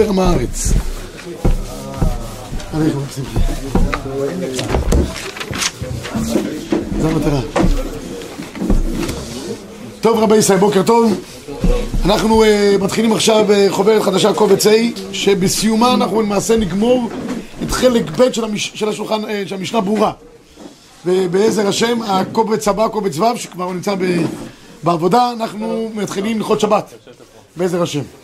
עם הארץ. זה המטרה. טוב רבי ישראל, בוקר טוב. אנחנו uh, מתחילים עכשיו uh, חוברת חדשה קובץ A, שבסיומה אנחנו למעשה נגמור את חלק ב' של, השולחן, uh, של המשנה ברורה. ובעזר השם, הקובץ הבא, קובץ ו', שכבר נמצא. בעבודה, אנחנו מתחילים ללכות שבת. בעזר השם.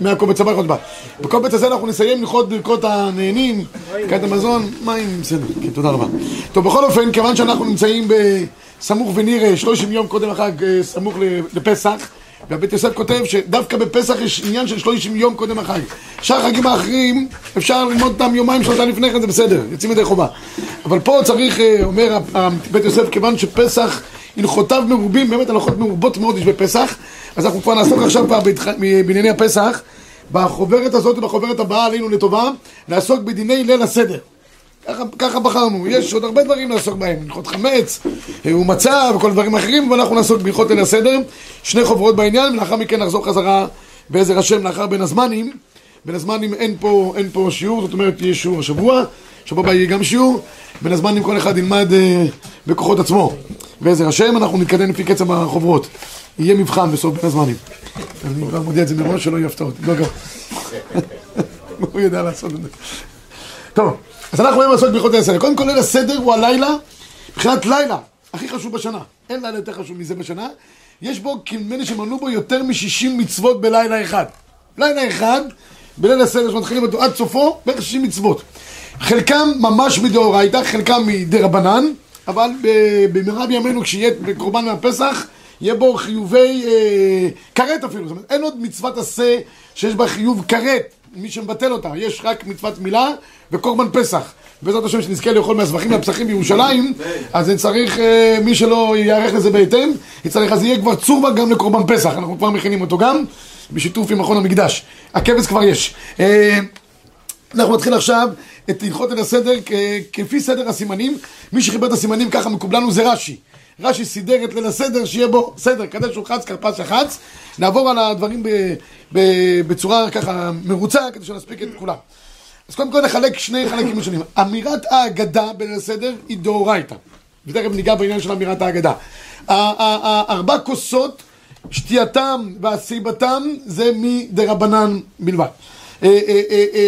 מהקובץ הבא ללכות בה. בקובץ הזה אנחנו נסיים ללכות ברכות הנהנים, קראת המזון, מים, בסדר, כן, תודה רבה. טוב, בכל אופן, כיוון שאנחנו נמצאים בסמוך ונראה 30 יום קודם החג, סמוך לפסח, והבית יוסף כותב שדווקא בפסח יש עניין של 30 יום קודם החג. שאר החגים האחרים, אפשר ללמוד אותם יומיים שלושה לפני כן, זה בסדר, יוצאים ידי חובה. אבל פה צריך, אומר בית יוסף, כיוון שפסח הלכותיו מרובים, באמת הלכות מרובות מאוד יש בפסח, אז אנחנו כבר נעסוק עכשיו בענייני הפסח. בחוברת הזאת ובחוברת הבאה עלינו לטובה, לעסוק בדיני ליל הסדר. ככה, ככה בחרנו, יש עוד הרבה דברים לעסוק בהם, הלכות חמץ, ומצה וכל דברים אחרים, ואנחנו נעסוק בהלכות ליל הסדר, שני חוברות בעניין, ולאחר מכן נחזור חזרה בעזר השם לאחר בין הזמנים. בין הזמנים אין פה, אין פה שיעור, זאת אומרת יהיה שיעור השבוע, שבוע הבא יהיה גם שיעור, בין הזמנים כל אחד ילמד אה, בכוחות עצמו. בעזר השם אנחנו נתקדם לפי קצב החוברות. יהיה מבחן בסוף בין הזמנים. אני כבר מודיע את זה מראש שלא יהיו הפתעות. לא גם. הוא יודע לעשות את זה. טוב, אז אנחנו היום לעשות ברכות הסדר. קודם כל ליל הסדר הוא הלילה, מבחינת לילה, הכי חשוב בשנה. אין לילה יותר חשוב מזה בשנה. יש בו, כמדומני שמנו בו יותר מ-60 מצוות בלילה אחד. לילה אחד, בליל הסדר שמתחילים אותו עד סופו, בערך 60 מצוות. חלקם ממש מדאורייתא, חלקם מדרבנן, אבל במרב ימינו כשיהיה בקורבן מהפסח, יהיה בו חיובי אה, כרת אפילו, זאת אומרת אין עוד מצוות עשה שיש בה חיוב כרת, מי שמבטל אותה, יש רק מצוות מילה וקורבן פסח. בעזרת השם שנזכה לאכול מהזבחים והפסחים בירושלים, אז צריך, אה, מי שלא ייערך לזה בהתאם, יצטרך, אז יהיה כבר צורבה גם לקורבן פסח, אנחנו כבר מכינים אותו גם, בשיתוף עם מכון המקדש. הכבש כבר יש. אה, אנחנו נתחיל עכשיו את הלכות אל הסדר כפי סדר הסימנים. מי שחיבר את הסימנים ככה מקובלנו זה רש"י. רש"י סידר את ליל הסדר שיהיה בו סדר, קדש וחץ, כרפס שחץ. נעבור על הדברים ב, ב, בצורה ככה מרוצה כדי שנספיק את כולם. אז קודם כל נחלק שני חלקים ראשונים. אמירת ההגדה בליל הסדר היא דאורייתא. ותכף ניגע בעניין של אמירת ההגדה. ארבע כוסות, שתייתם והסיבתם זה מדרבנן בלבד.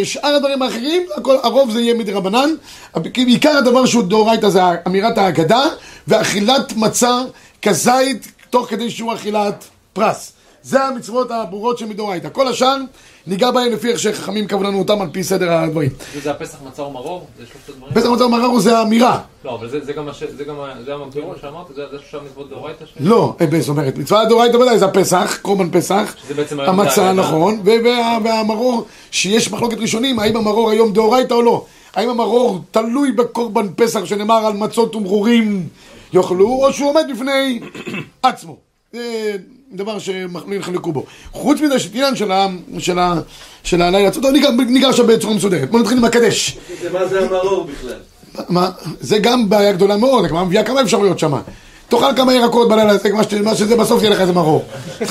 שאר הדברים האחרים, הכל, הרוב זה יהיה מדרבנן, בעיקר הדבר שהוא דאורייתא זה אמירת ההגדה ואכילת מצה כזית תוך כדי שהוא אכילת פרס. זה המצוות הברורות של מדאורייתא. כל השאר ניגע בהם לפי איך שחכמים קבעו לנו אותם על פי סדר הדברים. זה הפסח מצה ומרור? זה שלושת הדברים? פסח מצה ומרור זה האמירה. לא, אבל זה גם המקביל שאמרת? זה שלושה מצוות דאורייתא? לא, זאת אומרת, מצווה דאורייתא ודאי זה הפסח, קורבן פסח, המצה נכון, והמרור, שיש מחלוקת ראשונים, האם המרור היום דאורייתא או לא. האם המרור תלוי בקורבן פסח שנאמר על מצות ומרורים יאכלו, או שהוא עומד בפני עצמו. דבר שנחלקו בו. חוץ מזה שתעניין של, של, של הלילה, טוב, ניגע עכשיו בצורה מסודרת. בוא נתחיל עם הקדש. מה זה המרור בכלל? מה, זה גם בעיה גדולה מאוד, הגמרא מביאה כמה אפשרויות שמה. תאכל כמה ירקות בלילה, מה שזה בסוף יהיה לך איזה מרור.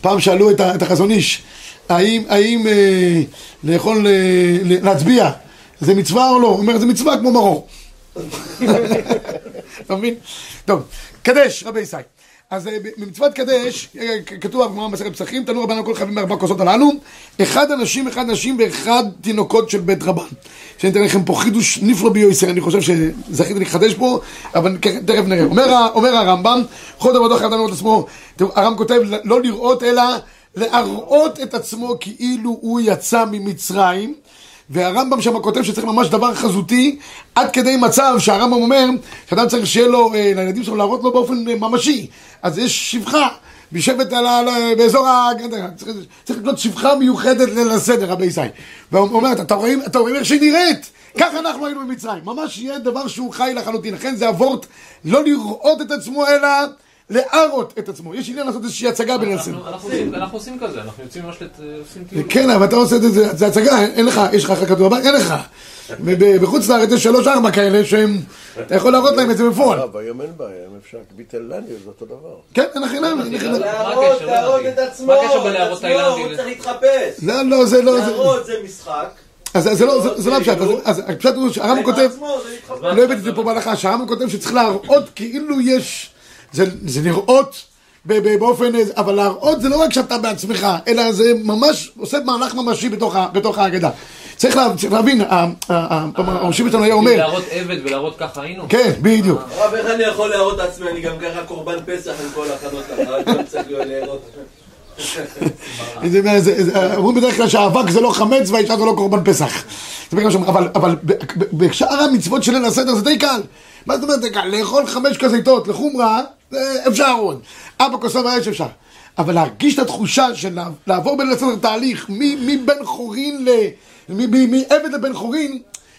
פעם שאלו את החזון איש, האם, האם אה, לאכול, אה, להצביע, זה מצווה או לא? הוא אומר, זה מצווה כמו מרור. אתה מבין? טוב, קדש, רבי ישי. אז במצוות קדש, כתוב בגמרא במסכת פסחים, תנו רבן הכל חייבים בארבע כוסות הללו, אחד אנשים, אחד נשים ואחד תינוקות של בית רבן. שאני אתן לכם פה חידוש נפלא ביוסר, אני חושב שזכיתי לחדש פה, אבל תכף נראה. אומר, אומר הרמב"ם, חוד עבודו חייב לראות עצמו, הרמב"ם כותב, לא לראות אלא להראות את עצמו כאילו הוא יצא ממצרים. והרמב"ם שם כותב שצריך ממש דבר חזותי, עד כדי מצב שהרמב"ם אומר שאדם צריך שיהיה לו, לילדים שלו להראות לו באופן ממשי. אז יש שפחה, בשבט באזור ה... צריך, צריך לקנות שפחה מיוחדת ליל הסדר, רבי ישי. והוא אומר, אתה רואים, אתה רואים איך שהיא נראית? ככה אנחנו היינו במצרים. ממש יהיה דבר שהוא חי לחלוטין. לכן זה אבורט לא לראות את עצמו אלא להראות את עצמו. יש עניין לעשות איזושהי הצגה הסדר. אנחנו- אנחנו עושים- כזה, אנחנו יוצאים ממש לת- עושים טיול. כן, אבל אתה עושה את זה, זה הצגה, אין לך, יש לך אחר כדור בבית, אין לך. בחוץ לארץ יש שלוש ארבע כאלה שהם, אתה יכול להראות להם את זה בפועל. לא, היום אין בעיה, אם אפשר, ביטלניה זה אותו דבר. כן, אין עניין. להראות? לא להראות. את עצמו, מה הקשר את עצמו, הוא? צריך להתחפש. לא, לא, זה לא. להראות זה משחק. אז זה לא, זה- זה לא הפשט, אז- הפשט הוא שהרמב"ם כותב. לא הבאתי את זה פה בהלכה, שהרמב"ם כותב שצריך להראות כאילו יש, זה, זה לראות ב- ב- באופן, אבל להראות זה לא רק שאתה בעצמך, אלא זה ממש עושה מהלך ממשי בתוך, בתוך ההגדה. צריך, לה, צריך להבין, ה- ה- ה- הראשים שלנו היה אומר, להראות עבד ולהראות ככה היינו? כן, בדיוק. הרב, איך אני יכול להראות את עצמי? אני גם ככה קורבן פסח עם כל הכנות לחג, אני צריך להראות. זה- זה- זה- אומרים בדרך כלל שהאבק זה לא חמץ והאישה זה לא קורבן פסח. אבל, בשאר המצוות של ליל הסדר זה די קל. מה זאת אומרת? לאכול חמש כזיתות לחומרה, זה אפשר עוד. ארבע כוסות האש אפשר. אבל להרגיש את התחושה של לע- לעבור בליל הסדר תהליך מ- מבן חורין ל... מעבד לבן חורין,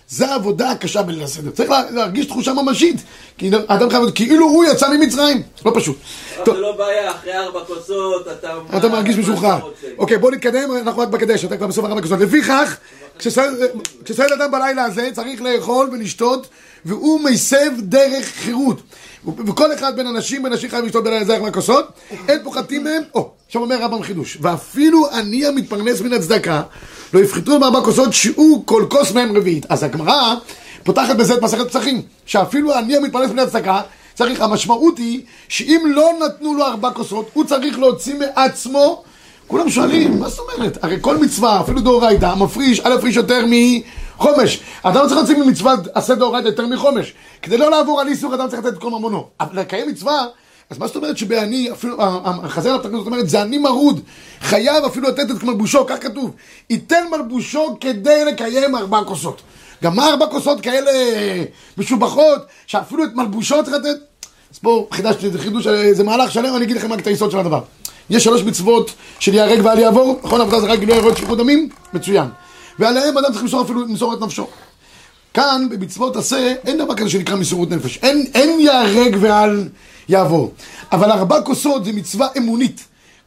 זה העבודה הקשה בליל הסדר. צריך לה- להרגיש תחושה ממשית. כי האדם חייב להיות כאילו הוא יצא ממצרים. לא פשוט. זה לא בעיה, אחרי ארבע כוסות אתה... אתה מרגיש משוחרר. אוקיי, בוא נתקדם, אנחנו רק בקדש, אתה כבר בסוף הרב הכוסות. לפיכך, כשסועד אדם בלילה הזה, צריך לאכול ולשתות, והוא מסב דרך חירות. וכל אחד בין אנשים, בין אנשים חייב לשתות בלילה הזה ארבע כוסות, אין פוחתים מהם, או, עכשיו אומר רבם חידוש, ואפילו עני המתפרנס מן הצדקה, לא יפחתו מארבע כוסות שיעור כל כוס מהם רביעית. אז הגמרא פותחת בזה את מסכת פסחים, שאפילו עני המתפרנס מן הצדקה, צריך, המשמעות היא שאם לא נתנו לו ארבע כוסות, הוא צריך להוציא מעצמו כולם שואלים, מה זאת אומרת? הרי כל מצווה, אפילו דאורייתא, מפריש, א' הפריש יותר מחומש. אדם צריך להוציא ממצוות עשה דאורייתא יותר מחומש. כדי לא לעבור על איסור, אדם צריך לתת את כל ממונו. אבל לקיים מצווה, אז מה זאת אומרת שבעני, אפילו, החזר לתקנות זאת אומרת, זה עני מרוד. חייב אפילו לתת את מלבושו, כך כתוב. ייתן מלבושו כדי לקיים ארבע כוסות. גם מה ארבע כוסות כאלה משובחות, שאפילו את מלבושו צריך לתת? אז פה חידשתי, זה חידוש, זה מהלך שלם, אני אגיד לכם רק את היסוד של הדבר. יש שלוש מצוות של ייהרג ואל יעבור, נכון? עבודה זה רק גילוי עריות שפיכות דמים? מצוין. ועליהם אדם צריך למסור אפילו, למסור את נפשו. כאן, במצוות עשה, אין דבר כזה שנקרא מסירות נפש. אין, אין ייהרג ואל יעבור. אבל ארבע כוסות זה מצווה אמונית.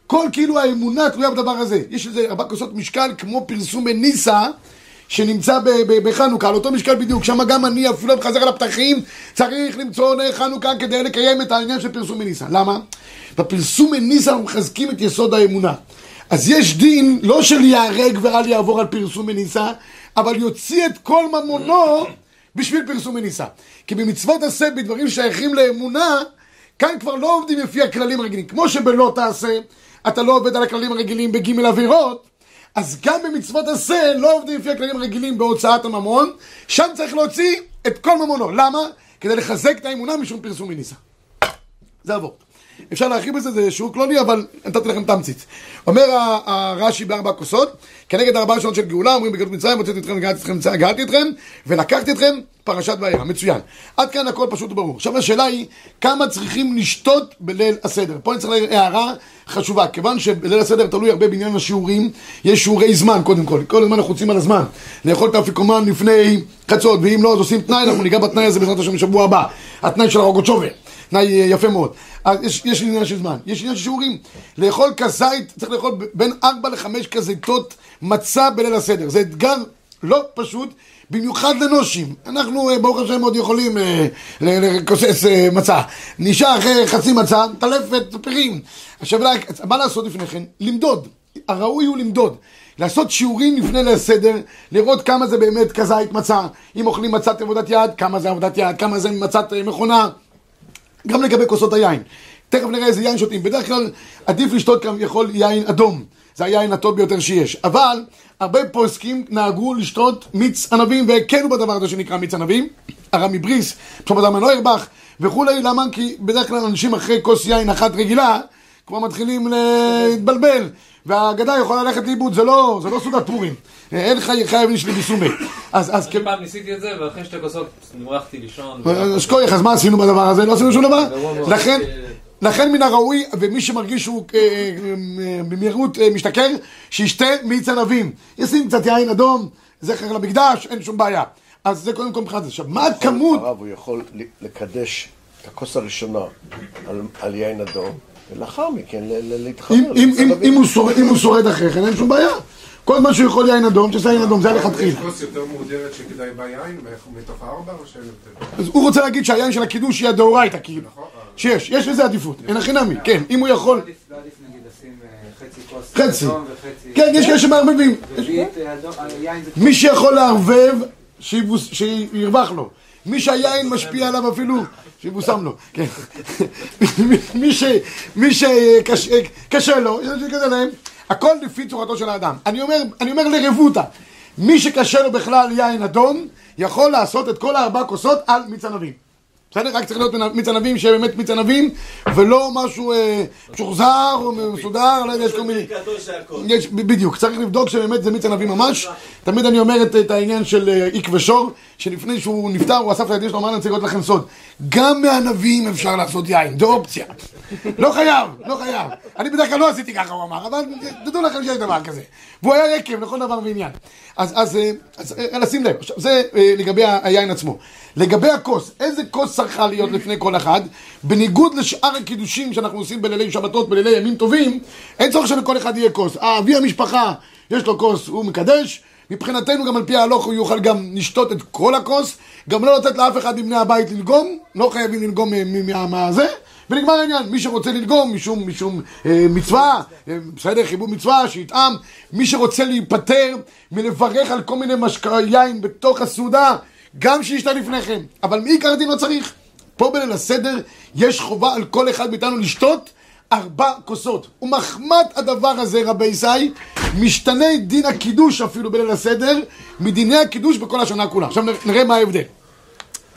כל כאילו האמונה תלויה בדבר הזה. יש לזה ארבע כוסות משקל כמו פרסום בניסה. שנמצא בחנוכה, על אותו משקל בדיוק, שם גם אני אפילו מחזר על הפתחים, צריך למצוא נר חנוכה כדי לקיים את העניין של פרסום מניסה. למה? בפרסום מניסה אנחנו מחזקים את יסוד האמונה. אז יש דין לא של ייהרג ואל יעבור על פרסום מניסה, אבל יוציא את כל ממונו בשביל פרסום מניסה. כי במצוות עשה בדברים שייכים לאמונה, כאן כבר לא עובדים לפי הכללים הרגילים. כמו שבלא תעשה, אתה לא עובד על הכללים הרגילים בג' עבירות, אז גם במצוות עשה לא עובדים לפי הכללים הרגילים בהוצאת הממון, שם צריך להוציא את כל ממונו. למה? כדי לחזק את האמונה משום פרסום מניסה. זה עבור. אפשר להרחיב בזה, זה שיעור קלוני, אבל נתתי לכם תמצית. אומר הרש"י בארבע כוסות, כנגד ארבעה שנות של גאולה, אומרים בגלות מצרים, הוצאתי אתכם, גאלתי אתכם, גאלתי אתכם, ולקחתי אתכם, פרשת וארא. מצוין. עד כאן הכל פשוט וברור. עכשיו השאלה היא, כמה צריכים לשתות בליל הסדר? פה אני צריך להעיר הערה חשובה, כיוון שבליל הסדר תלוי הרבה בעניין השיעורים, יש שיעורי זמן קודם כל, כל הזמן אנחנו רוצים על הזמן. לאכול את האפיקומן לפני חצות, ואם לא, אז עושים תנאי, אנחנו ניגע בתנאי הזה בעזרת השם בשבוע הבא. התנאי של הרוגות שובר. תנאי אה, יפה מאוד. יש, יש עניין של זמן, יש עניין של שיעורים. לאכול כזית, צריך לאכול בין 4 ל-5 כזיתות מצה בליל הסדר. זה אתגר לא פשוט, במיוחד לנושים. אנחנו, אה, ברוך השם, עוד יכולים אה, ל- לכוסס אה, מצה. נשאר אחרי חצי מצה, טלפת פרים. עכשיו, מה לעשות לפני כן? למדוד. הראוי הוא למדוד. לעשות שיעורים לפני ליל הסדר, לראות כמה זה באמת כזית מצה. אם אוכלים מצת עבודת יד, כמה זה עבודת יד, כמה זה מצת אה, מכונה. גם לגבי כוסות היין. תכף נראה איזה יין שותים. בדרך כלל עדיף לשתות כביכול יין אדום. זה היין הטוב ביותר שיש. אבל הרבה פוסקים נהגו לשתות מיץ ענבים והקלו בדבר הזה שנקרא מיץ ענבים. הרמי בריס, פשוט אדם נוירבך וכולי. למה? כי בדרך כלל אנשים אחרי כוס יין אחת רגילה כבר מתחילים להתבלבל. והאגדה יכולה ללכת לאיבוד, זה לא, זה לא סעודת פורים. אין חי, חייב איש לביסומי. אז, אז אני פעם ניסיתי את זה, ואחרי שתי כוסות נמרחתי לישון. אז כויח, אז מה עשינו בדבר הזה? לא עשינו שום דבר. מאוד. לכן, לכן מן הראוי, ומי שמרגיש שהוא אה, אה, במהירות אה, משתכר, שישתה מיץ ענבים. ישים קצת יין אדום, זכר למקדש, אין שום בעיה. אז זה קודם כל מבחינת זה. עכשיו, מה הכמות? הרב, הוא יכול לקדש את הכוס הראשונה על, על יין אדום, ולאחר מכן ל- ל- להתחבר. אם- אם- לצד אם- אביב. אם הוא שורד- אחרי כן, אין שום בעיה. כל זמן שהוא יכול יין אדום, שיעשה יין אדום, זה היה יש. כוס יותר מהודרת שכדאי בה יין מתוך הארבע או שאין יותר? אז הוא רוצה להגיד שהיין של הקידוש יהיה הדאורייתא, כאילו. נכון? שיש, יש לזה עדיפות, אין הכי נמי, כן, אם הוא יכול. עדיף עדיף נגיד לשים אה, חצי כוס חצי. אדום וחצי... כן, יש כאלה שמערבבים. אה, אה. מי שיכול לערבב, שירווח לו. מי שהיין משפיע עליו אפילו, שיבושם לו. כן. מי שקשה לו, שקשה להם, הכל לפי צורתו של האדם. אני אומר, אני אומר לרבותא, מי שקשה לו בכלל יין אדום, יכול לעשות את כל הארבע כוסות על מיץ ענבים. בסדר? רק צריך להיות מיץ ענבים שיהיה באמת מיץ ענבים, ולא משהו אה, משוחזר או מסודר, לא יודע, יש כל מיני... בדיוק, צריך לבדוק שבאמת זה מיץ ענבים ממש. תמיד אני אומר את, העניין של אה, איק ושור, שלפני שהוא נפטר, הוא אסף את הילדים שלו, אמר רוצה לראות לכם סוד. גם מענבים אפשר לעשות יין, זו אופציה. לא חייב, לא חייב. אני בדרך כלל לא עשיתי ככה, הוא אמר, אבל תדעו לכם שיש דבר כזה. והוא היה רקב לכל דבר ועניין. אז, אז, אה, אז אה, לשים לב, עכשיו, זה אה, לגבי היין עצמו. לגבי הכוס, איזה כוס צריכה להיות לפני כל אחד? בניגוד לשאר הקידושים שאנחנו עושים בלילי שבתות, בלילי ימים טובים, אין צורך שלכל אחד יהיה כוס. אבי המשפחה, יש לו כוס, הוא מקדש. מבחינתנו גם על פי ההלוך הוא יוכל גם לשתות את כל הכוס, גם לא לתת לאף אחד מבני הבית ללגום, לא חייבים ללגום מהזה, ונגמר העניין. מי שרוצה ללגום משום, משום אה, מצווה, אה, בסדר, חיבור מצווה, שיטעם, מי שרוצה להיפטר מלברך על כל מיני משק... יין בתוך הסעודה, גם שישתה לפני כן, אבל מעיקר הדין לא צריך. פה בליל הסדר יש חובה על כל אחד מאיתנו לשתות ארבע כוסות. ומחמת הדבר הזה, רבי ישי, משתנה דין הקידוש אפילו בליל הסדר, מדיני הקידוש בכל השנה כולה. עכשיו נראה מה ההבדל.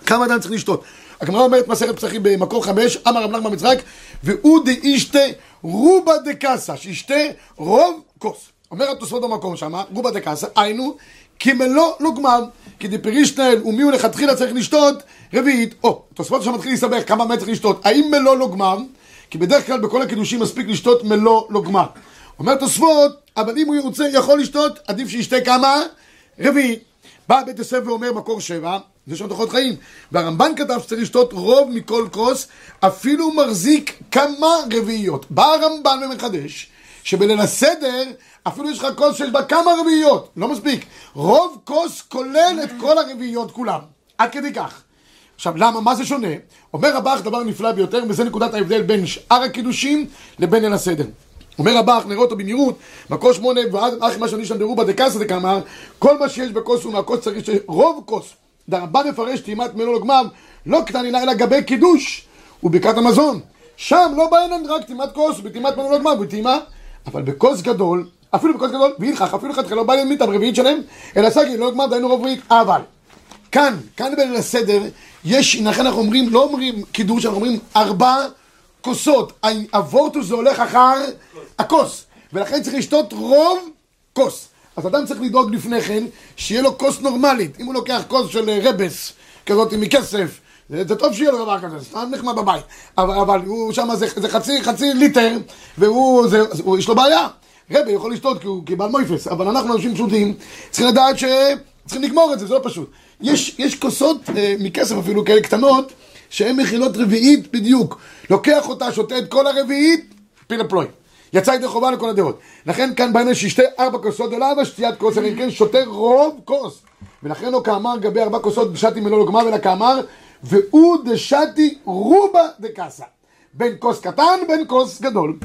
כמה אדם צריך לשתות. הגמרא אומרת מסכת פסחים במקור חמש, אמר רב נחמן מצחק, והוא דאישתה רובה דקסה, שישתה רוב כוס. אומר התוספות במקום שמה, רובה דקסה, היינו, כמלוא לא גמר, כי דפרישנל ומי הוא לכתחילה צריך לשתות רביעית. או, תוספות שם מתחיל להסתבך, כמה באמת צריך לשתות. האם מלוא לא? כי בדרך כלל בכל הקידושים מספיק לשתות מלוא לא גמר. אומר תוספות, אבל אם הוא רוצה, יכול לשתות, עדיף שישתה כמה? רביעית. בא בית יוסף ואומר מקור שבע, זה שם דוחות חיים. והרמב"ן כתב שצריך לשתות רוב מכל כוס, אפילו מחזיק כמה רביעיות. בא הרמב"ן ומחדש, שבליל הסדר, אפילו יש לך כוס שיש בה כמה רביעיות, לא מספיק. רוב כוס כולל את כל הרביעיות כולם. עד כדי כך. עכשיו, למה? מה זה שונה? אומר רב"ח דבר נפלא ביותר, וזה נקודת ההבדל בין שאר הקידושים לבין ליל הסדר. אומר רב"ח, נראה אותו במהירות, מקור שמונה, ועד אחי מה שאני שם דרובה דקסא דקאמר, כל מה שיש בכוס הוא מהכוס צריך שרוב כוס. דרבן מפרש טעימת מלוא לגמר, לא קטנינה אלא גבי קידוש וברכת המזון. שם לא בעינן רק טעימת כוס, בטעימת מלוא לגמר, בטעימה, אבל בכוס גדול, אפילו בכוס גדול, והלכך, אפילו חתיכה לא להם מיתה ברביעית שלהם, אלא סגי, לא לגמר, דהיינו רוב רביעית, אבל. כאן, כאן בליל הסדר, יש, לכן אנחנו אומרים, לא אומרים קידוש, אנחנו אומרים ארבע כוסות. הוורטוס זה הולך אחר הכוס, ולכן צריך לשתות רוב כוס. אז אדם צריך לדאוג לפני כן, שיהיה לו כוס נורמלית. אם הוא לוקח כוס של אה, רבס, כזאת מכסף, זה, זה טוב שיהיה לו דבר כזה, סתם נחמד בבית. אבל, אבל הוא שם זה, זה חצי, חצי ליטר, והוא, זה, הוא, יש לו בעיה. רבי יכול לשתות כי הוא קיבל מויפס, אבל אנחנו אנשים פשוטים, צריכים לדעת שצריכים לגמור את זה, זה לא פשוט. יש, יש כוסות אה, מכסף אפילו כאלה קטנות, שהן מכילות רביעית בדיוק. לוקח אותה, שותה את כל הרביעית, פיל הפלוי. יצא ידי חובה לכל הדעות. לכן כאן בעניין שישתה ארבע כוסות, ולא אבא שתיית כוס, אלא אם כן שותה רוב כוס. ולכן לא כאמר גבי ארבע כוסות בשתי מלוא לגמר, אלא כאמר, והוא דשתי רובה דקסה. בין כוס קטן, בין כוס גדול.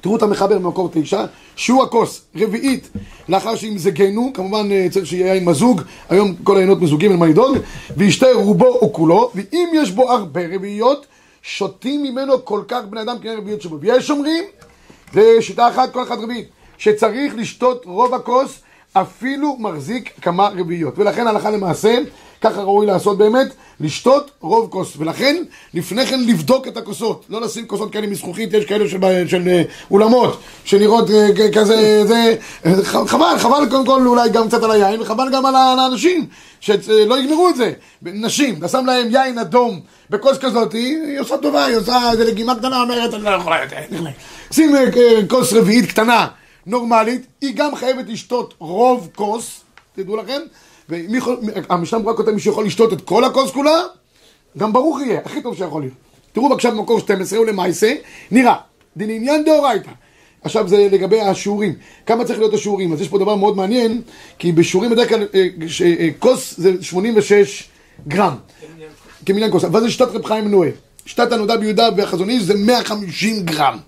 תראו את המחבר במקור תשע, שהוא הכוס רביעית לאחר שימזגנו, כמובן אה, צריך שיהיה יין מזוג, היום כל העיינות מזוגים, אין מה לדאוג, וישתה רובו או כולו, ואם יש בו הרבה רביעיות, שותים ממנו כל כך בני אדם כנראה רביעיות שבו. ויש אומרים, זה שיטה אחת, כל אחת רביעית, שצריך לשתות רוב הכוס, אפילו מחזיק כמה רביעיות. ולכן הלכה למעשה, ככה ראוי לעשות באמת, לשתות רוב כוס. ולכן, לפני כן לבדוק את הכוסות. לא לשים כוסות כאלה מזכוכית, יש כאלה של, של אה, אולמות, שנראות אה, כזה, זה... אה, חבל, חבל קודם כל אולי גם קצת על היין, וחבל גם על האנשים, שלא יגמרו את זה. נשים, אתה שם להם יין אדום בכוס כזאת, היא עושה טובה, היא עושה איזה לגימה קטנה, אומרת, אני לא יכולה יותר. שים אה, אה, כוס רביעית קטנה, נורמלית, היא גם חייבת לשתות רוב כוס, תדעו לכם, והמשנה ברורה כותב מי שיכול לשתות את כל הכוס כולה, גם ברוך יהיה, הכי טוב שיכול להיות. תראו בבקשה במקור 12 ולמעשה, נראה, דנעניין דאורייתא. עכשיו זה לגבי השיעורים. כמה צריך להיות השיעורים? אז יש פה דבר מאוד מעניין, כי בשיעורים בדרך כלל אה, אה, כוס זה 86 גרם. כמניין כוס. אבל זה שיטת רב חיים מנועה. שיטת הנודע ביהודה והחזון איש זה 150 גרם.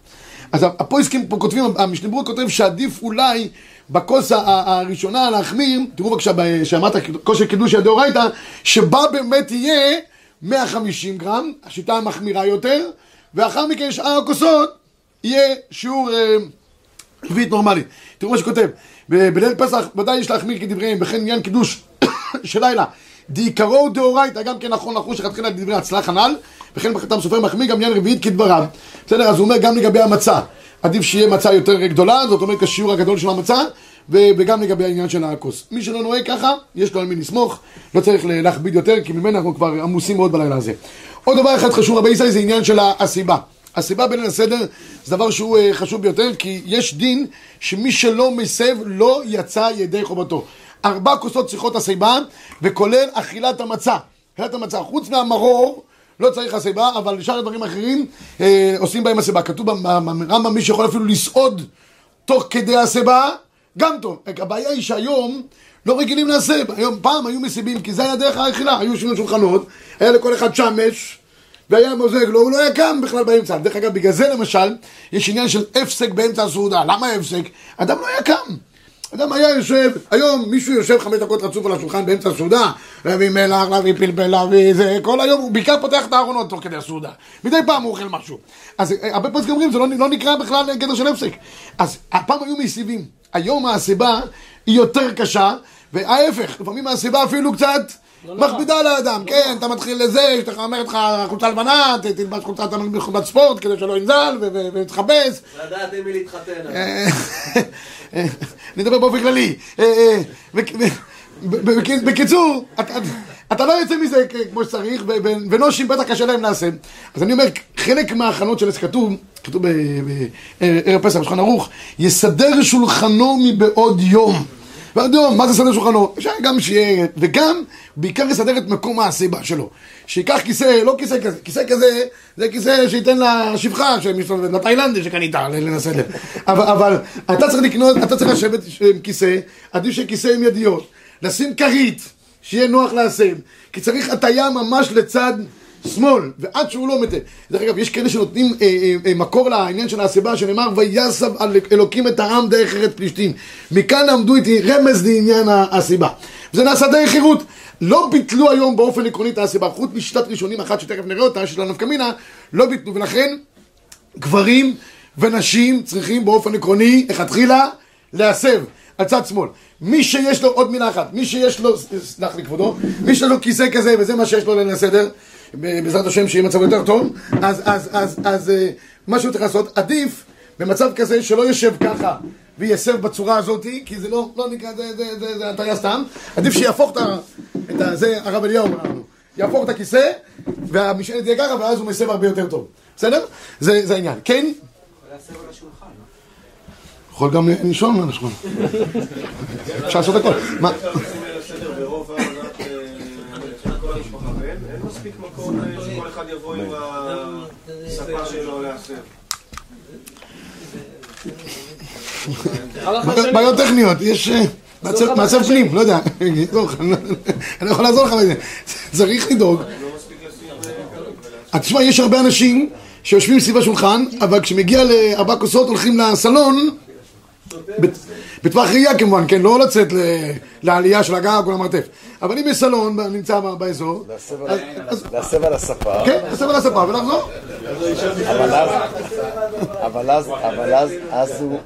אז הפויסקים פה כותבים, המשנה ברורה כותב שעדיף אולי בכוס הראשונה להחמיר, תראו בבקשה, שאמרת כושר קידוש הדאורייתא, שבה באמת יהיה 150 גרם, השיטה המחמירה יותר, ואחר מכן שאר הכוסות יהיה שיעור אה, רביעית נורמלי. תראו מה שכותב, בליל פסח ודאי יש להחמיר כדבריהם, וכן עניין קידוש של לילה. דעיקרו דאורייתא, גם כן נכון לחוש לכתחילה לדברי הצלח הנ"ל, וכן בחתם סופר מחמיר גם עניין רביעית כדבריו. בסדר, אז הוא אומר גם לגבי המצה. עדיף שיהיה מצה יותר גדולה, זאת אומרת כשיעור הגדול של המצה, וגם לגבי העניין של הכוס. מי שלא נוהג ככה, יש לו על מי לסמוך, לא צריך להכביד יותר, כי ממנו אנחנו כבר עמוסים מאוד בלילה הזה. עוד דבר אחד חשוב, רבי ישראל, זה עניין של הסיבה. הסיבה בליל הסדר זה דבר שהוא אה, חשוב ביותר, כי יש דין שמי שלא מסב לא יצא ידי חובתו. ארבע כוסות צריכות הסיבה, וכולל אכילת המצה. אכילת המצה, חוץ מהמרור, לא צריך הסיבה, אבל שאר הדברים האחרים אה, עושים בהם הסיבה. כתוב ברמב"ם מי שיכול אפילו לסעוד תוך כדי הסיבה, גם טוב. הבעיה היא שהיום לא רגילים להסב. היום, פעם היו מסיבים, כי זה היה דרך האכילה. היו על שולחנות, היה לכל אחד שמש, והיה מוזג לו, הוא לא היה קם בכלל באמצע. דרך אגב, בגלל זה למשל, יש עניין של הפסק באמצע הסעודה. למה הפסק? אדם לא היה קם. אדם היה יושב, היום מישהו יושב חמש דקות רצוף על השולחן באמצע הסעודה, להביא מלח, להביא פלפל, להביא זה, כל היום הוא בעיקר פותח את הארונות תוך כדי הסעודה. מדי פעם הוא אוכל משהו. אז אה, הרבה פעמים אומרים, זה לא, לא נקרא בכלל גדר של הפסק. אז הפעם היו מסיבים. היום הסיבה היא יותר קשה, וההפך, לפעמים הסיבה אפילו קצת מכבידה על האדם. כן, אתה מתחיל לזה, יש לך אומרת לך חולצה לבנה, תלבש חולצת מכובד ספורט כדי שלא ינזל ו- ו- ותכבס. לדעת עם מי להתחתן. אה, אני מדבר באופן כללי. אה, אה, בק- ב- בק- בקיצור, אתה- אתה לא יוצא מזה כמו שצריך, ו- ו- ונושים בטח קשה להם לעשות. אז אני אומר, חלק מההכנות של עץ כתוב, כתוב בערב פסח, בשולחן ערוך, יסדר שולחנו מבעוד יום. יום, מה זה סדר שולחנו? אפשר גם שיהיה, וגם, בעיקר יסדר את מקום הסיבה שלו. שייקח כיסא, לא כיסא כזה, כיסא כזה, זה כיסא שייתן לשפחה לתאילנדי שקנית, לליל הסדר. אבל, אבל אתה צריך לקנות, אתה צריך לשבת עם כיסא, עדיף שיהיה כיסא עם ידיות, לשים כרית, שיהיה נוח להסב, כי צריך הטיה ממש לצד שמאל, ועד שהוא לא מתה. דרך אגב, יש כאלה שנותנים אה, אה, אה, מקור לעניין של הסיבה, שנאמר, ויסב אלוקים את העם דרך ארץ פלישתים. מכאן למדו איתי רמז לעניין הסיבה. וזה נעשה דרך חירות. לא ביטלו היום באופן עקרוני את הסיבה, חוץ משיטת ראשונים אחת שתכף נראה אותה, של הנפקא מינה, לא ביטלו, ולכן גברים ונשים צריכים באופן עקרוני, לכתחילה, להסב על צד שמאל. מי שיש לו, עוד מילה אחת, מי שיש לו, סלח לי כבודו, מי שיש לו כיסא כזה וזה מה שיש לו ב- בעזרת השם שיהיה מצב יותר טוב, אז, אז, אז, אז אה, מה שהוא צריך לעשות, עדיף במצב כזה שלא יושב ככה ויסב בצורה הזאת, כי זה לא, לא נקרא, זה, זה, זה, זה הטעיה סתם, עדיף שיהפוך את ה... את ה זה הרב אליהו אומר לנו, יהפוך את הכיסא והמשענת תהיה ככה ואז הוא מסב הרבה יותר טוב, בסדר? זה, זה העניין. כן? יכול גם לישון על השולחן. אפשר לעשות הכל. מה? מספיק מקום אה, שכל אחד יבוא עם הספה שלו להסב. בעיות טכניות, יש אה, מעצב- מעצב פנים, לא יודע. לא, אני לא יכול לעזור לך בזה. צריך לדאוג. אז תשמע, יש הרבה אנשים שיושבים סביב השולחן, אבל כשמגיע לארבע כוסות הולכים לסלון, בטווח ראייה כמובן, כן, לא לצאת לעלייה של הגג או למרתף. אבל אם יש סלון, נמצא באזור, להסב על- להסב הספה, כן, לסב על הספה ולחזור. אבל אז, אבל אז, אבל אז, אז הוא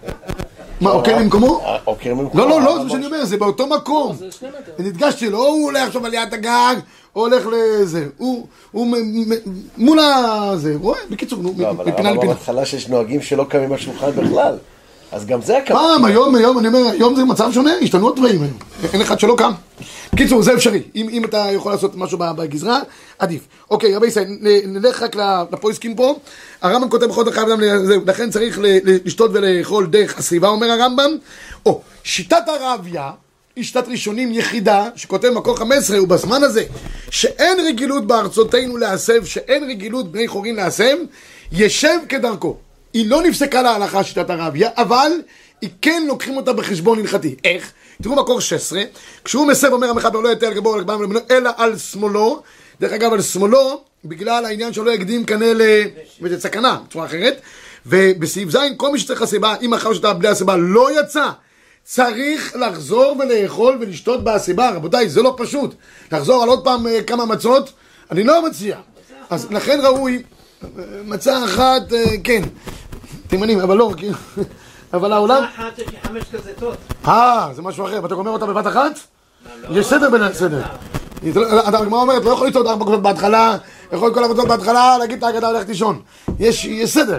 מה, עוקר ממקומו? עוקר ממקומו. לא, לא, לא, זה מה שאני אומר, זה באותו מקום. אני הדגשתי לו, הוא הולך עכשיו על יד הגג, או הולך לזה. הוא, מול הזה, רואה, בקיצור, נו, לא, אבל מפינה לפינה. בהתחלה שיש נוהגים שלא קמים על שולחן בכלל. אז גם זה הכוונה. פעם, היום, היום, אני אומר, היום זה מצב שונה, השתנו הדברים היום. אין אחד שלא קם. בקיצור, זה אפשרי. אם, אם אתה יכול לעשות משהו בגזרה, עדיף. אוקיי, רבי ישראל, נלך רק לפויסקים פה. הרמב"ם כותב בכל זאת חייב זהו, לכן צריך לשתות ולאכול דרך הסיבה, אומר הרמב"ם. או, שיטת הרביה, השתת ראשונים יחידה, שכותב מקור 15, ובזמן הזה, שאין רגילות בארצותינו להסב, שאין רגילות בני חורין להסב, ישב כדרכו. היא לא נפסקה להלכה שיטת הרביה, אבל היא כן לוקחים אותה בחשבון הלכתי. איך? תראו מקור 16, כשהוא מסב אומר המחבר לא יתה על גבו אלא על שמאלו, דרך אגב על שמאלו, בגלל העניין שלא יקדים כנראה ל... וזה סכנה, בצורה אחרת, ובסעיף ז', כל מי שצריך הסיבה, אם אחר שאתה בלי הסיבה לא יצא, צריך לחזור ולאכול ולשתות בהסיבה, רבותיי, זה לא פשוט. לחזור על עוד פעם אה, כמה מצות, אני לא מציע. אז לכן ראוי, אה, מצה אחת, אה, כן, תימנים, אבל לא, כאילו, אבל העולם... אחת יש לי חמש כזיתות. אה, זה משהו אחר, ואתה גומר אותה בבת אחת? יש סדר בין הסדר. אתה- הגמרא אומרת, לא יכול לצעוד ארבע כוסות בהתחלה, יכול כל הכוסות בהתחלה, להגיד את ההגדה ללכת לישון. יש יש סדר.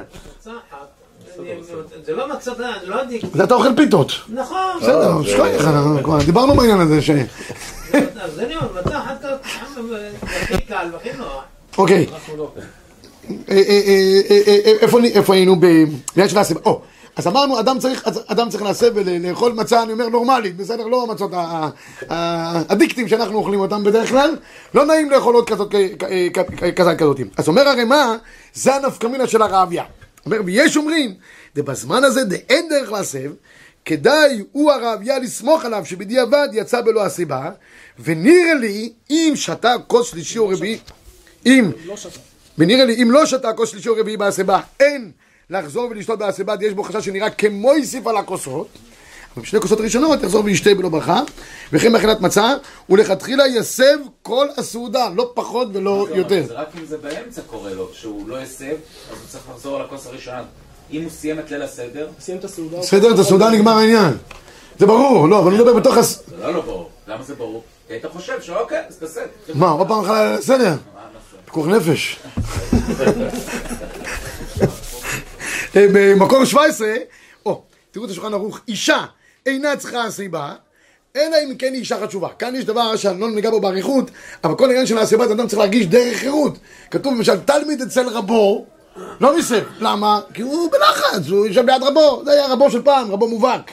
זה לא מצה, זה לא עדיק. זה אתה אוכל פיתות. נכון. בסדר, שכוח, דיברנו בעניין הזה ש... אז אני אומר, מצה אחת הכי קל והכי נוח. אוקיי. אה, אה, אה, איפה היינו בעניין של הסיבה? אז אמרנו, אדם צריך, אדם צריך להסב ולאכול מצה, אני אומר נורמלית, בסדר? לא המצות האדיקטים שאנחנו אוכלים אותם בדרך כלל, לא נעים לאכול עוד כזאת, כזאת כזאת. אז אומר הרמ"א, זה הנפקמינה של הרעביה. אומר, ויש אומרים, דבזמן הזה דאין דרך להסב, כדאי הוא הרעביה לסמוך עליו שבדיעבד יצא בלא הסיבה, ונראה לי, אם שתה כוס שלישי או רביעי, אם ונראה לי, אם לא שתה כוס שלישי או רביעי בהסיבה, אין לחזור ולשתות בהסיבה, יש בו חשש שנראה כמו יוסיף על הכוסות. אבל בשתי כוסות ראשונות יחזור וישתה בלא ברכה, וכן באכילת מצה, ולכתחילה יסב כל הסעודה, לא פחות ולא יותר. זה רק אם זה באמצע קורה לו, שהוא לא הסב, אז הוא צריך לחזור על הכוס הראשונה. אם הוא סיים את ליל הסדר, סיים את הסעודה. בסדר, את הסעודה נגמר העניין. זה ברור, לא, אבל אני מדבר בתוך הס... זה לא לא ברור. למה זה ברור? כי היית חושב שאוקיי, אז תעשה. מה, עוד פעם אחת, בסדר. פיקוח נפש. אה, במקור 17, או, תראו את השולחן ערוך, אישה אינה צריכה הסיבה, אלא אם כן היא אישה חשובה. כאן יש דבר שאני לא ניגע בו באריכות, אבל כל העניין של הסיבה, אדם צריך להרגיש דרך חירות. כתוב למשל, תלמיד אצל רבו, לא מסב. למה? כי הוא בלחץ, הוא יושב ליד רבו, זה היה רבו של פעם, רבו מובהק.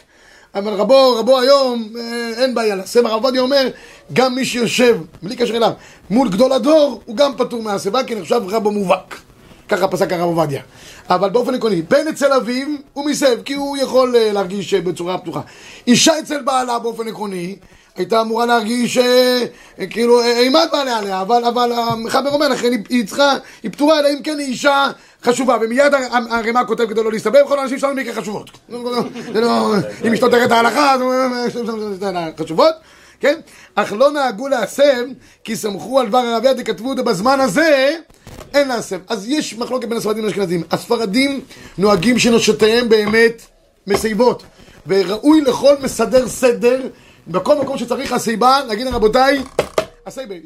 אבל רבו, רבו היום, אה, אין בעיה. הרב עובדיה אומר, גם מי שיושב, בלי קשר אליו, מול גדול הדור, הוא גם פטור מהסיבה, כי נחשב רבו מובהק. ככה פסק הרב עובדיה. אבל באופן עקרוני, בן אצל אביו הוא מסב, כי הוא יכול אה, להרגיש אה, בצורה פתוחה. אישה אצל בעלה באופן עקרוני, הייתה אמורה להרגיש אה, אה, כאילו אה, אימת בעליה עליה, אבל, אבל המחבר אומר לכן היא, היא צריכה, היא פטורה, אלא אם כן היא אישה חשובה, ומיד הר- הר- הרמ"א כותב כדי לא להסתבך, כל האנשים שלנו מקרה חשובות. לא, אם אשתו תראה את ההלכה, חשובות. כן? אך לא נהגו להסב, כי סמכו על דבר הרביה דכתבו אותו בזמן הזה, אין להסב. אז יש מחלוקת בין הספרדים לאשכנזים. הספרדים נוהגים שנשותיהם באמת מסייבות. וראוי לכל מסדר סדר, בכל מקום שצריך הסיבה, להגיד רבותיי, הסייבה, אה,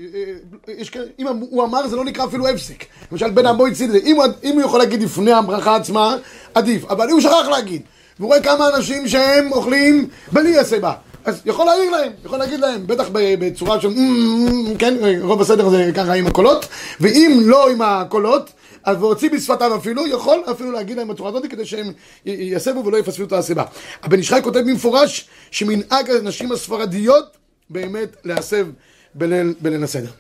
אה, כאלה- אם הוא אמר זה לא נקרא אפילו הפסק. למשל בן המבוי צידלי, אם, אם הוא יכול להגיד לפני הברכה עצמה, עדיף. אבל הוא שכח להגיד. והוא רואה כמה אנשים שהם אוכלים בלי הסיבה. אז יכול להעיר להם, יכול להגיד להם, בטח בצורה של, "אמ, כן, רוב הסדר זה ככה עם הקולות, ואם לא עם הקולות, אז והוציא בשפתיו אפילו, יכול אפילו להגיד להם בצורה הזאת כדי שהם יסבו ולא יפספו את הסיבה. הבן איש חי כותב במפורש שמנהג הנשים הספרדיות באמת להסב בליל, בליל הסדר.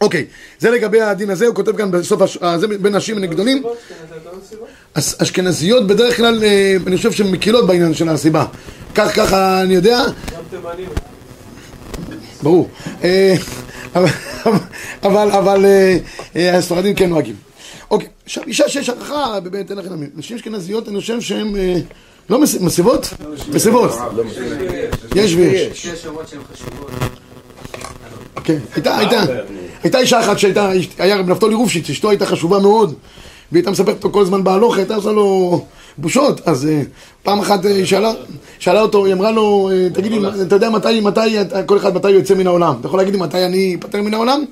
אוקיי, זה לגבי הדין הזה, הוא כותב כאן בסוף. אה, זה בין נשים וגדולים. אס- אשכנזיות בדרך כלל, אה, אני חושב שהן מקילות בעניין של הסיבה. כך ככה אני יודע. ברור. אה, אבל, אבל, אה, אה, הספרדים כן נוהגים. אוקיי, עכשיו אישה שיש הערכה, באמת אין לכם להאמין. נשים אשכנזיות, אני חושב שהן לא מס- מסיבות? מסיבות. יש ויש. יש אומרות שהן. כן, הייתה, הייתה, הייתה אישה אחת שהייתה, היה רב נפתולי רופשיץ, אשתו הייתה חשובה מאוד, והיא הייתה מספרת לו כל הזמן בהלוך, הייתה עושה לו בושות, אז אה, פעם אחת אה, היא שאלה, שאלה אותו, היא אמרה לו, אה, תגיד לי, אתה יודע מתי, מתי, כל אחד מתי יוצא מן העולם? אתה יכול להגיד לי מתי אני אפטר מן העולם?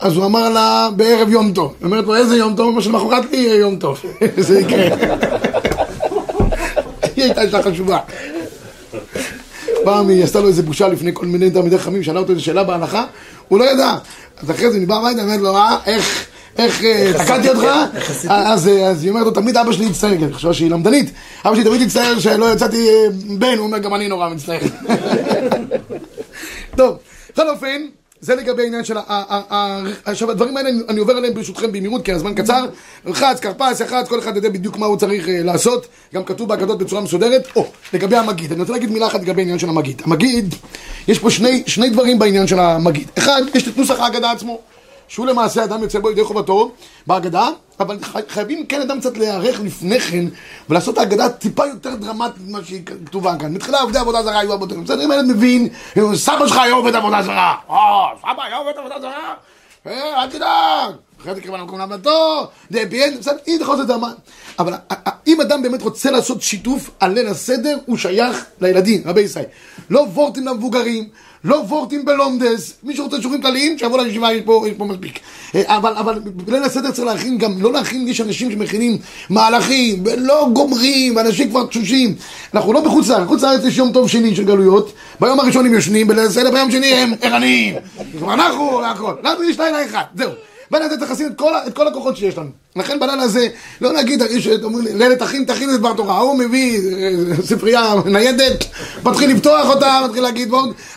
אז הוא אמר לה, בערב יום טוב. היא אומרת לו, איזה יום טוב? אמא שלמחרת לי יהיה יום טוב. זה יקרה. היא הייתה אישה חשובה. פעם היא עשתה לו איזה בושה לפני כל מיני תלמידי חכמים, שאלה אותו איזה שאלה בהלכה, הוא לא ידע. אז אחרי זה אני בא הביתה, אומרת לו, אה, איך, איך אה, תקעתי אותך? אז אה, אז היא אומרת לו, תמיד אבא שלי הצטער, כי אני חושב שהיא למדנית, אבא שלי תמיד הצטער שלא יצאתי אה, בן, הוא אומר, גם אני נורא מצטער. בכל אופן, זה לגבי העניין של ה... עכשיו, הדברים האלה, אני- עובר עליהם ברשותכם במהירות, כי הזמן קצר. רחץ, כרפס, יח"צ, כל אחד יודע בדיוק מה הוא צריך אה, לעשות. גם כתוב בהגדות בצורה מסודרת. או, לגבי המגיד. אני רוצה להגיד מילה אחת לגבי העניין של המגיד. המגיד, יש פה שני, שני דברים בעניין של המגיד. אחד, יש את נוסח ההגדה עצמו. שהוא למעשה אדם יוצא בו ידי חובתו בהגדה, אבל חי- חייבים כן אדם קצת להיערך לפני כן ולעשות את ההגדה טיפה יותר דרמטית ממה שהיא כתובה כאן. מתחילה עובדי עבודה זרה היו עבודה, בסדר, אם הילד מבין, סבא שלך היה עובד עבודה זרה, אה, סבא היה עובד עבודה זרה, אה, אל תדאג, אחרי זה קרבה למקום לעבודתו, דה פיין, בסדר, אם יכול להיות דרמה. אבל אם אדם באמת רוצה לעשות שיתוף על ליל הסדר, הוא שייך לילדים, רבי ישראל. לא וורטים למבוגרים, לא וורטים בלומדס, מי שרוצה שיעורים כלליים, שיבוא לישיבה, יש פה, מספיק. אה, אבל, אבל הסדר צריך להכין גם, לא להכין, יש אנשים שמכינים מהלכים, ולא גומרים, ואנשים כבר תשושים. אנחנו לא בחוץ לארץ, בחוץ לארץ יש יום טוב שני של גלויות, ביום הראשון הם ישנים, בליל הסדר ביום שני הם ערניים. אנחנו, והכל. לנו יש לילה אחד, זהו. הזה צריך לשים את כל, את כל הכוחות שיש לנו. לכן בלילה הזה, לא לי, לילה תכין, תכין את דבר תורה. הוא מביא אה, ספרייה ניידת, מתחיל לפתוח אותה, מתחיל להגיד,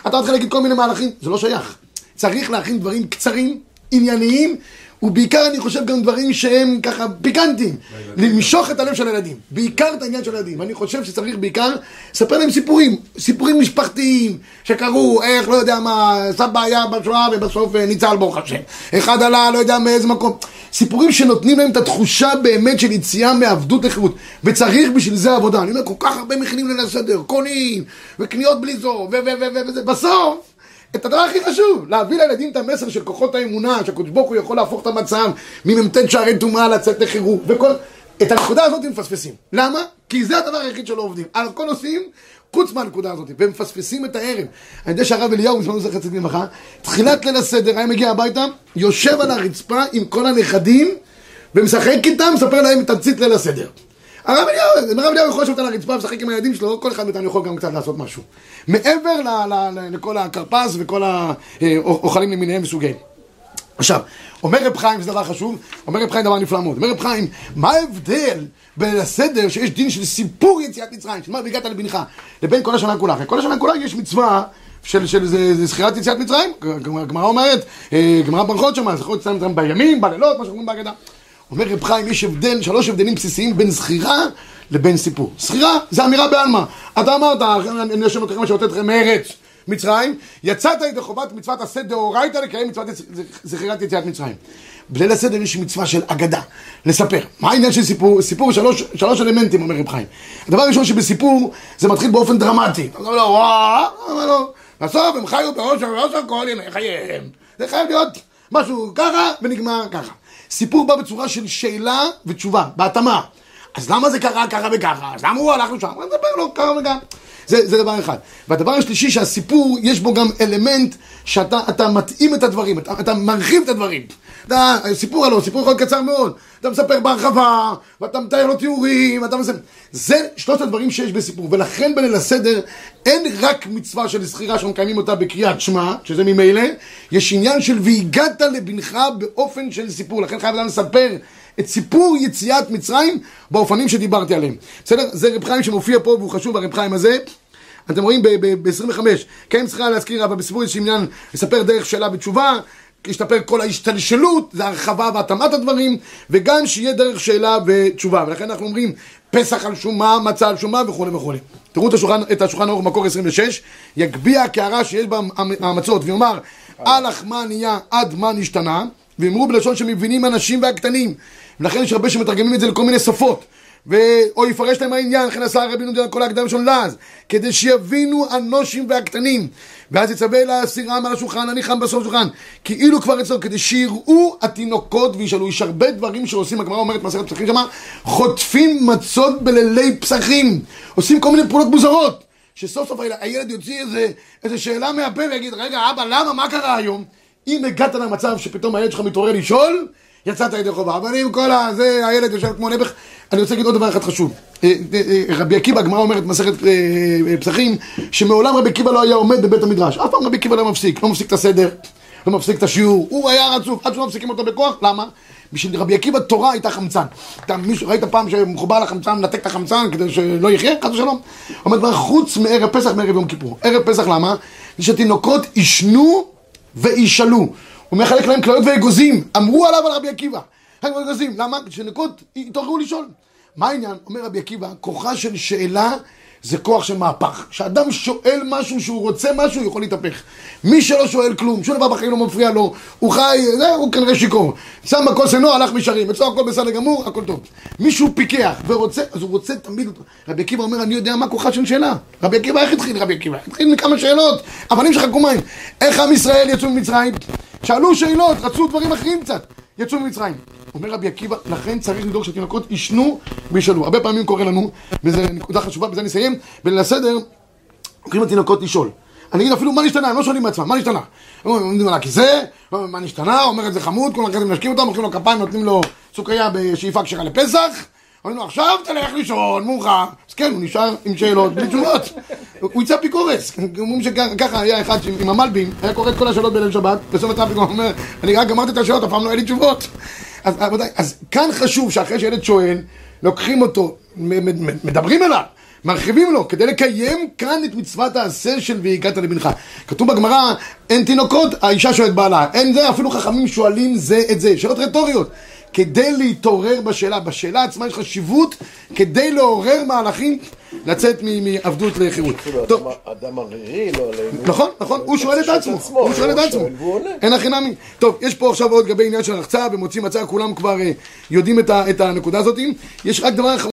אתה מתחיל להגיד כל מיני מהלכים, זה לא שייך. צריך להכין דברים קצרים, ענייניים, ובעיקר אני חושב גם דברים שהם ככה פיקנטיים, למשוך את הלב של הילדים, בעיקר את העניין של הילדים. אני חושב שצריך בעיקר לספר להם סיפורים, סיפורים משפחתיים שקרו, איך, לא יודע מה, סבא היה בשואה ובסוף אה, ניצל ברוך השם. אחד עלה, לא יודע מאיזה מקום. סיפורים שנותנים להם את התחושה באמת של יציאה מעבדות לחירות. וצריך בשביל זה עבודה. אני אומר, כל כך הרבה מכינים ליל הסדר, קונים, וקניות בלי זו, ו... בסוף... את הדבר הכי חשוב, להביא לילדים את המסר של כוחות האמונה, שהקדוש ברוך הוא יכול להפוך את המצב ממ"ט שערי טומאה לצאת לחירות, וכל... את הנקודה הזאת הם מפספסים. למה? כי זה הדבר היחיד שלא עובדים. על הכל עושים, חוץ מהנקודה הזאת, והם מפספסים את הערב. אני יודע שהרב אליהו, בזמנו זכר צדיק לברכה, תחילת ליל הסדר, היה מגיע הביתה, יושב על הרצפה עם כל הנכדים, ומשחק איתם, מספר להם את תמצית ליל הסדר. הרב אליהו, הרב אליהו יכול לשבת על הרצפה ולשחק עם הילדים שלו, כל אחד מאיתנו יכול גם קצת לעשות משהו. מעבר ל- ל- ל- לכל הכרפס וכל האוכלים למיניהם וסוגיהם. עכשיו, אומר רב חיים, זה דבר חשוב, אומר רב חיים דבר נפלא מאוד. אומר רב חיים, מה ההבדל בין הסדר שיש דין של סיפור יציאת מצרים, של מה והגעת לבנך, לבין כל השנה כולה? כל השנה כולה יש מצווה של, של זה- זה זכירת יציאת מצרים, הגמרא אומרת, אה, גמרא ברכות שם, זכירת יציאת מצרים בימים, בלילות, מה שאומרים בהגדה. אומר רב חיים, יש הבדל, שלוש הבדלים בסיסיים בין זכירה לבין סיפור. זכירה זה אמירה בעלמא. אתה אמרת, אני יושב אתכם שהוצאתי אתכם מארץ מצרים, יצאת ידי חובת מצוות עשה דאורייתא לקיים מצוות זכירת יציאת מצרים. בליל הסדר יש מצווה של אגדה, לספר. מה העניין של סיפור? סיפור שלוש, שלוש אלמנטים, אומר רב חיים. הדבר הראשון שבסיפור, זה מתחיל באופן דרמטי. אתה אומר לו, וואו. סיפור בא בצורה של שאלה ותשובה, בהתאמה. אז למה זה קרה ככה וככה? אז למה הוא הלך לשם? אני מדבר לו ככה וככה. זה, זה דבר אחד. והדבר השלישי, שהסיפור, יש בו גם אלמנט שאתה אתה מתאים את הדברים, אתה, אתה מרחיב את הדברים. אתה, סיפור הלוא, סיפור יכול קצר מאוד. אתה מספר בהרחבה, ואתה מתאר לו תיאורים, ואתה מספר... זה שלושת הדברים שיש בסיפור. ולכן בליל הסדר אין רק מצווה של זכירה שאנחנו מקיימים אותה בקריאת שמע, שזה ממילא, יש עניין של והגעת לבנך באופן של סיפור. לכן חייב אדם לספר את סיפור יציאת מצרים באופנים שדיברתי עליהם. בסדר? זה רב חיים שמופיע פה והוא חשוב, הרב חיים הזה. אתם רואים ב-25, כן צריכה להזכיר, אבל בסיפור יש עניין לספר דרך שאלה בתשובה, להשתפר כל ההשתלשלות, זה הרחבה והתאמת הדברים, וגם שיהיה דרך שאלה ותשובה. ולכן אנחנו אומרים פסח על שומה, מצה על שומה וכולי וכולי. תראו את השולחן, את השולחן אורך מקור 26, יגביה הקערה שיש בה המצות, ויאמר, הלך מה נהיה עד מה נשתנה, ואמרו בלשון שמבינים הנשים והקטנים. ולכן יש הרבה שמתרגמים את זה לכל מיני שפות. ו... או יפרש להם העניין, לכן עשה רבינו דין כל ההקדם של לעז, כדי שיבינו הנושים והקטנים. ואז יצווה להסירם על השולחן, הניחם בסוף השולחן, כאילו כבר אצלו, כדי שיראו התינוקות וישאלו. יש הרבה דברים שעושים, הגמרא אומרת מסכת פסחים שמה, חוטפים מצות בלילי פסחים. עושים כל מיני פעולות מוזרות. שסוף סוף הילד יוציא איזה, איזה שאלה מהפה ויגיד, רגע, אבא, למה, מה קרה היום? אם הגעת למצב שפתאום הילד שלך מתעורר לשאול, יצאת ידי חובה. אבל אם כל הזה, הילד יושב כמו נעבך, אני רוצה להגיד עוד דבר אחד חשוב. אה, אה, אה, רבי עקיבא, הגמרא אומרת במסכת פסחים, שמעולם רבי עקיבא לא היה עומד בבית המדרש. אף פעם רבי עקיבא לא מפסיק, לא מפסיק את הסדר, לא מפסיק את השיעור. הוא היה רצוף, עד שלא מפסיקים אותו בכוח, למה? בשביל רבי עקיבא תורה הייתה חמצן. אתה, מישהו, ראית פעם שמחובר לחמצן, מנתק את החמצן כדי שלא יחיה? חס ושלום. אומר דבר חוץ מערב פסח, מערב יום כיפור. ערב פסח למה? שתינוקות עישנו וישאלו. הוא מחלק להם כליות ואגוזים, אמרו עליו על רבי עקיבא. כליות ואגוזים, למה? כשנקות יתעוררו לשאול. מה העניין? אומר רבי עקיבא, כוחה של שאלה זה כוח של מהפך. כשאדם שואל משהו שהוא רוצה משהו, הוא יכול להתהפך. מי שלא שואל כלום, שום דבר בחיים לא מפריע לו, הוא חי, זה, הוא כנראה שיכור. שם בכוס עינו, הלך מישרים, אצלו הכל בסדר גמור, הכל טוב. מישהו פיקח ורוצה, אז הוא רוצה תמיד, רבי עקיבא אומר, אני יודע מה כוחה של שאלה. רבי עקיבא, איך התחיל רבי עקיבא? התחיל מכמה שאלות, אבנים שחקו מים. איך עם ישראל יצאו ממצרים? שאלו שאלות, רצו דברים אחרים קצת. יצאו ממצרים. אומר רבי עקיבא, לכן צריך לדאוג שהתינוקות ישנו וישאלו. הרבה פעמים קורה לנו, וזו נקודה חשובה, בזה אני אסיים, בליל הסדר, לוקחים התינוקות לשאול. אני אגיד אפילו מה נשתנה, הם לא שואלים מעצמם, מה נשתנה? הם עומדים על הכיסא, מה נשתנה, אומר את זה חמוד, כל אחד מנשקים אותו, מוחאים לו כפיים, נותנים לו סוכריה בשאיפה כשרה לפסח, אומרים לו עכשיו תלך לישון, מאוחר, אז כן, הוא נשאר עם שאלות, בלי תשובות, הוא יצא אפיקורס, אומרים שככה היה אחד עם המלבים, היה קורא את כל השאלות בליל שבת, בסוף הוא אומר, אני רק גמרתי את השאלות, אף פעם לא היה לי תשובות. אז רבותיי, אז כאן חשוב שאחרי שילד שואל, לוקחים אותו, מדברים אליו, מרחיבים לו, כדי לקיים כאן את מצוות העשה של והגעת לבנך. כתוב בגמרא, אין תינוקות, האישה שואלת בעלה, אין זה, אפילו חכמים שואלים זה את זה, שאלות רטוריות. כדי להתעורר בשאלה, בשאלה עצמה יש חשיבות כדי לעורר מהלכים לצאת מעבדות לחירות. טוב, אדם- ערירי, לא עלינו. נכון, נכון, הוא שואל את עצמו, הוא שואל את עצמו. אין הכי נמי. טוב, יש פה עכשיו עוד לגבי עניין של רחצה ומוציא מצה, כולם כבר אה, יודעים את הנקודה הזאת. יש רק דבר אחרון.